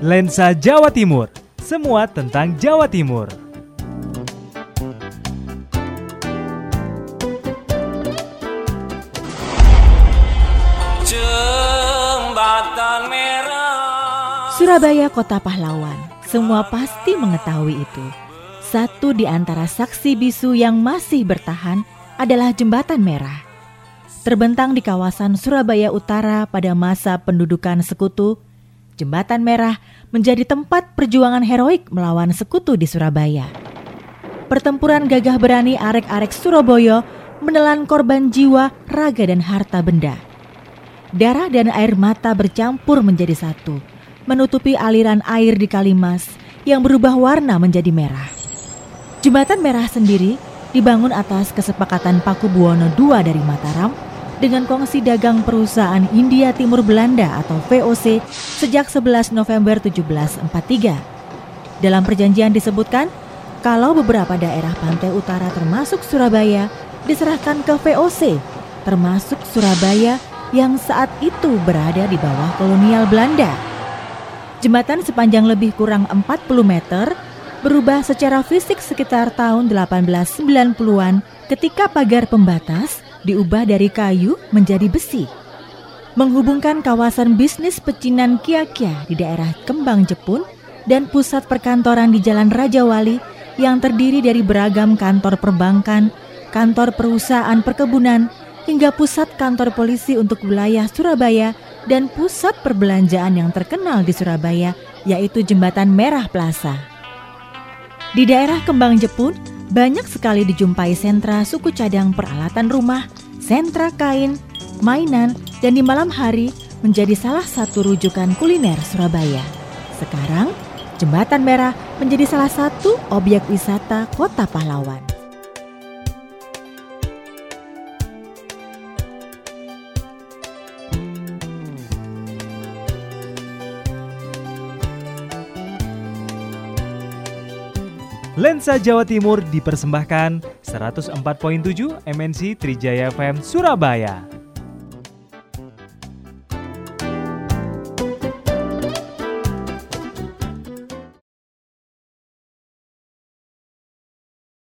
Lensa Jawa Timur, semua tentang Jawa Timur. Jembatan merah. Surabaya kota pahlawan, semua pasti mengetahui itu. Satu di antara saksi bisu yang masih bertahan adalah Jembatan Merah. Terbentang di kawasan Surabaya Utara pada masa pendudukan sekutu, Jembatan Merah menjadi tempat perjuangan heroik melawan sekutu di Surabaya. Pertempuran gagah berani arek-arek Surabaya menelan korban jiwa, raga, dan harta benda. Darah dan air mata bercampur menjadi satu, menutupi aliran air di Kalimas yang berubah warna menjadi merah. Jembatan Merah sendiri dibangun atas kesepakatan Paku Buwono II dari Mataram dengan kongsi dagang perusahaan India Timur Belanda atau VOC sejak 11 November 1743. Dalam perjanjian disebutkan kalau beberapa daerah pantai utara termasuk Surabaya diserahkan ke VOC, termasuk Surabaya yang saat itu berada di bawah kolonial Belanda. Jembatan sepanjang lebih kurang 40 meter berubah secara fisik sekitar tahun 1890-an ketika pagar pembatas diubah dari kayu menjadi besi. Menghubungkan kawasan bisnis pecinan Kiakia di daerah Kembang Jepun dan pusat perkantoran di Jalan Raja Wali yang terdiri dari beragam kantor perbankan, kantor perusahaan perkebunan, hingga pusat kantor polisi untuk wilayah Surabaya dan pusat perbelanjaan yang terkenal di Surabaya, yaitu Jembatan Merah Plaza. Di daerah Kembang Jepun, banyak sekali dijumpai sentra suku cadang peralatan rumah, sentra kain, mainan, dan di malam hari menjadi salah satu rujukan kuliner Surabaya. Sekarang, Jembatan Merah menjadi salah satu objek wisata kota pahlawan. Lensa Jawa Timur dipersembahkan 104.7 MNC Trijaya FM Surabaya.